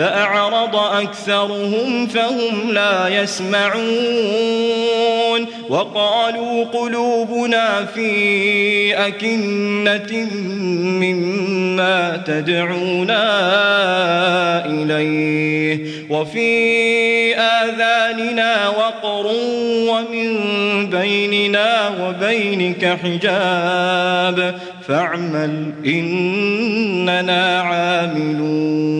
فأعرض أكثرهم فهم لا يسمعون وقالوا قلوبنا في أكنة مما تدعونا إليه وفي آذاننا وقر ومن بيننا وبينك حجاب فاعمل إننا عاملون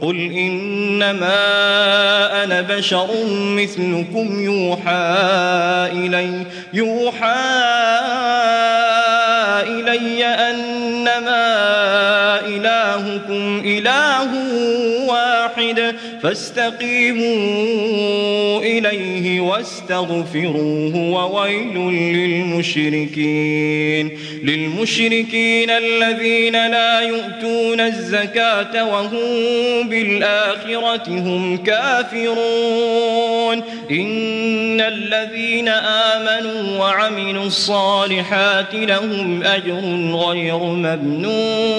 قل إنما أنا بشر مثلكم يوحى إلي يوحى إلي أنما إلهكم إله واحد. فاستقيموا إليه واستغفروه وويل للمشركين. للمشركين الذين لا يؤتون الزكاة وهم بالآخرة هم كافرون. إن الذين آمنوا وعملوا الصالحات لهم أجر غير ممنون.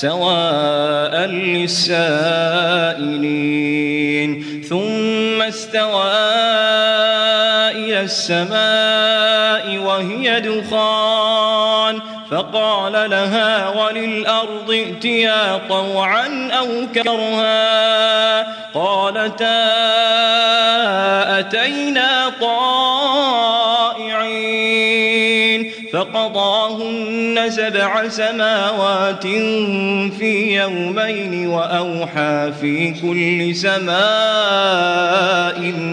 سواء للسائلين ثم استوى إلى السماء وهي دخان فقال لها وللأرض ائتيا طوعا أو كرها. قالتا أتينا طائعين فقضاهن سبع سماوات في يومين وأوحى في كل سماء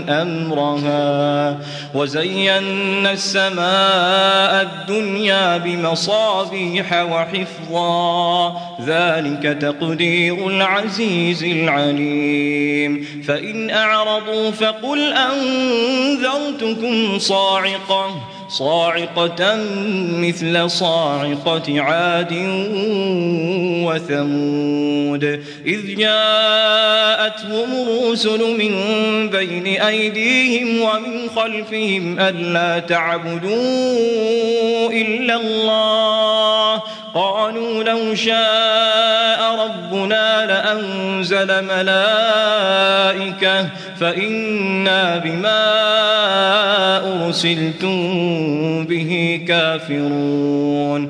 أمرها وزينا السماء الدنيا بمصابيح وحفظا ذلك تقدير العزيز العليم فإن أعرضوا فقل أنذرتكم صاعقة صاعقة مثل صاعقة عاد وثمود. إذ جاءتهم الرسل من بين أيديهم ومن خلفهم ألا تعبدوا إلا الله. قالوا لو شاء ربنا لأنزل ملائكة فإنا بما أرسلتم به كافرون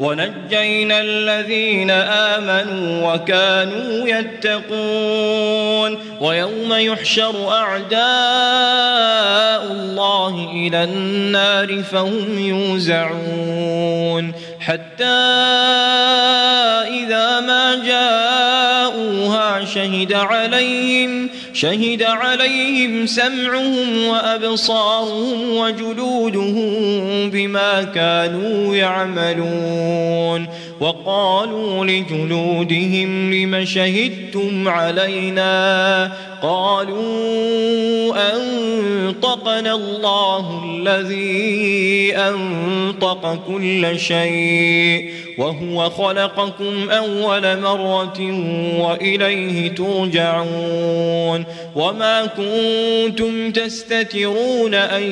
ونجينا الذين آمنوا وكانوا يتقون. ويوم يحشر أعداء الله إلى النار فهم يوزعون. حتى إذا ما جاءوها شهد عليهم شهد عليهم سمعهم وأبصارهم وجلودهم بما كانوا يعملون وقالوا لجلودهم لم شهدتم علينا قالوا أنطقنا الله الذي أنطق كل شيء وهو خلقكم أول مرة وإليه ترجعون وما كنتم تستترون أن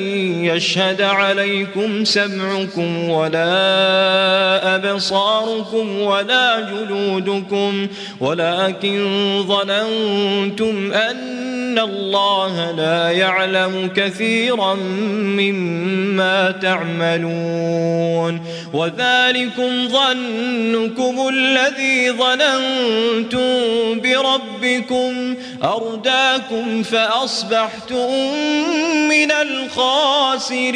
يشهد عليكم سمعكم ولا أبصاركم ولا جلودكم ولكن ظننتم أن الله لا يعلم كثيرا مما تعملون وذلكم ظنكم الذي ظننتم بربكم أرداكم فأصبحتم من الخاسرين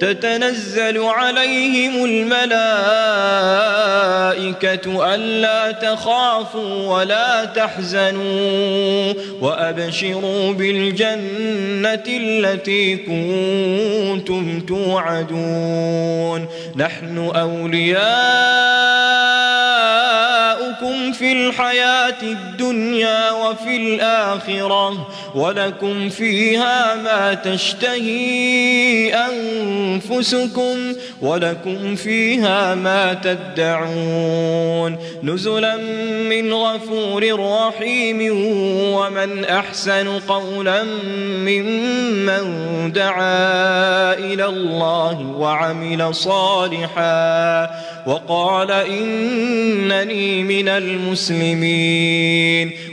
تتنزل عليهم الملائكة ألا تخافوا ولا تحزنوا وأبشروا بالجنة التي كنتم توعدون. نحن أولياؤكم الدنيا وفي الآخرة ولكم فيها ما تشتهي أنفسكم ولكم فيها ما تدعون. نزلا من غفور رحيم ومن أحسن قولا ممن دعا إلى الله وعمل صالحا وقال إنني من المسلمين.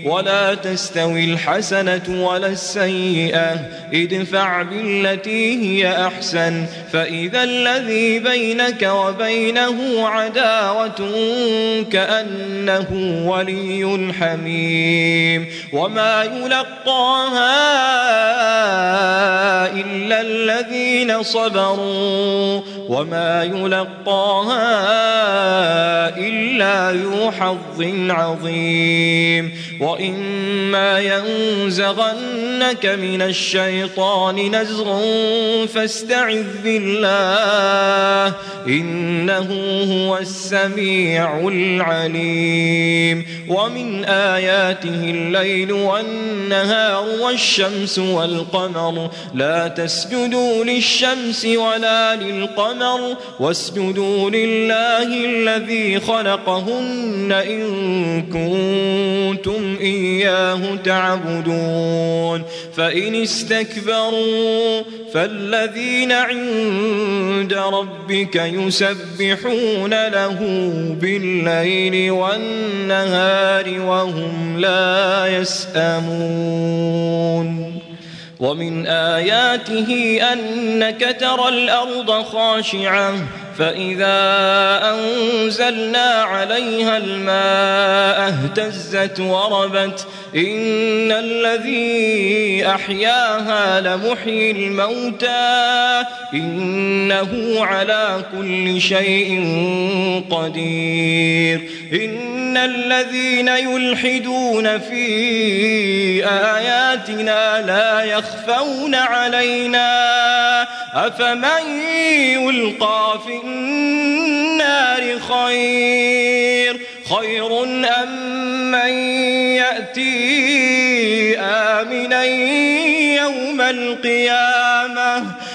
ولا تستوي الحسنة ولا السيئة ادفع بالتي هي أحسن فإذا الذي بينك وبينه عداوة كأنه ولي حميم وما يلقاها إلا الذين صبروا وما يلقاها إلا ذو حظ عظيم وإما ينزغنك من الشيطان نزغ فاستعذ بالله إنه هو السميع العليم. ومن آياته الليل والنهار والشمس والقمر. لا تسجدوا للشمس ولا للقمر. واسجدوا لله الذي خلقهن إن كنتم إياه تعبدون. فإن استكبروا فالذين عند ربك يسبحون له بالليل والنهار وهم لا يسأمون. ومن آياته أنك ترى الأرض خاشعة فإذا أنزلنا عليها الماء اهتزت وربت إن الذي أحياها لمحيي الموتى إنه على كل شيء قدير إن الذين يلحدون في آياتنا لا يخفون علينا أفمن يلقى في النار خير خير أم من يأتي آمنا يوم القيامة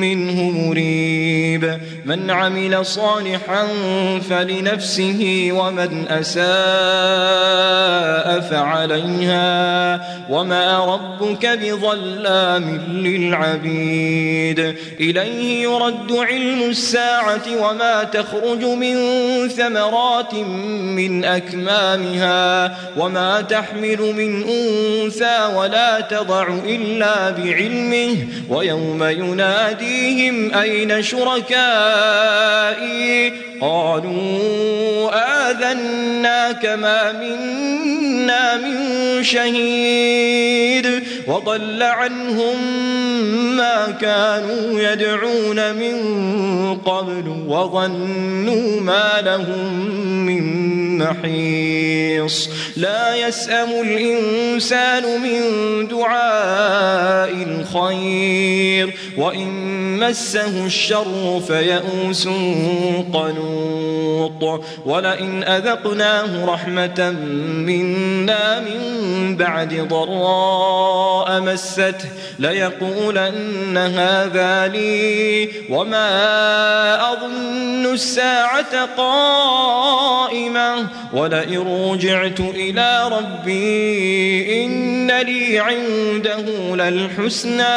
منه مريب. من عمل صالحا فلنفسه ومن أساء فعليها. وما ربك بظلام للعبيد. إليه يرد علم الساعة وما تخرج من ثمرات من أكمامها. وما تحمل من أنثى ولا تضع إلا بعلمه. ويوم يناديهم أين شركائي؟ قالوا آذنا كما منا من شهيد وضل عنهم ما كانوا يدعون من قبل وظنوا ما لهم من محيص. لا يسأم الإنسان من دعاء الخير وإن مسه الشر فيئوس قنوط ولئن أذقناه رحمة منا من بعد ضراء مسته ليقولن هذا لي وما أظن الساعة قائمة ولئن رجعت إلى ربي إن لي عنده للحسنى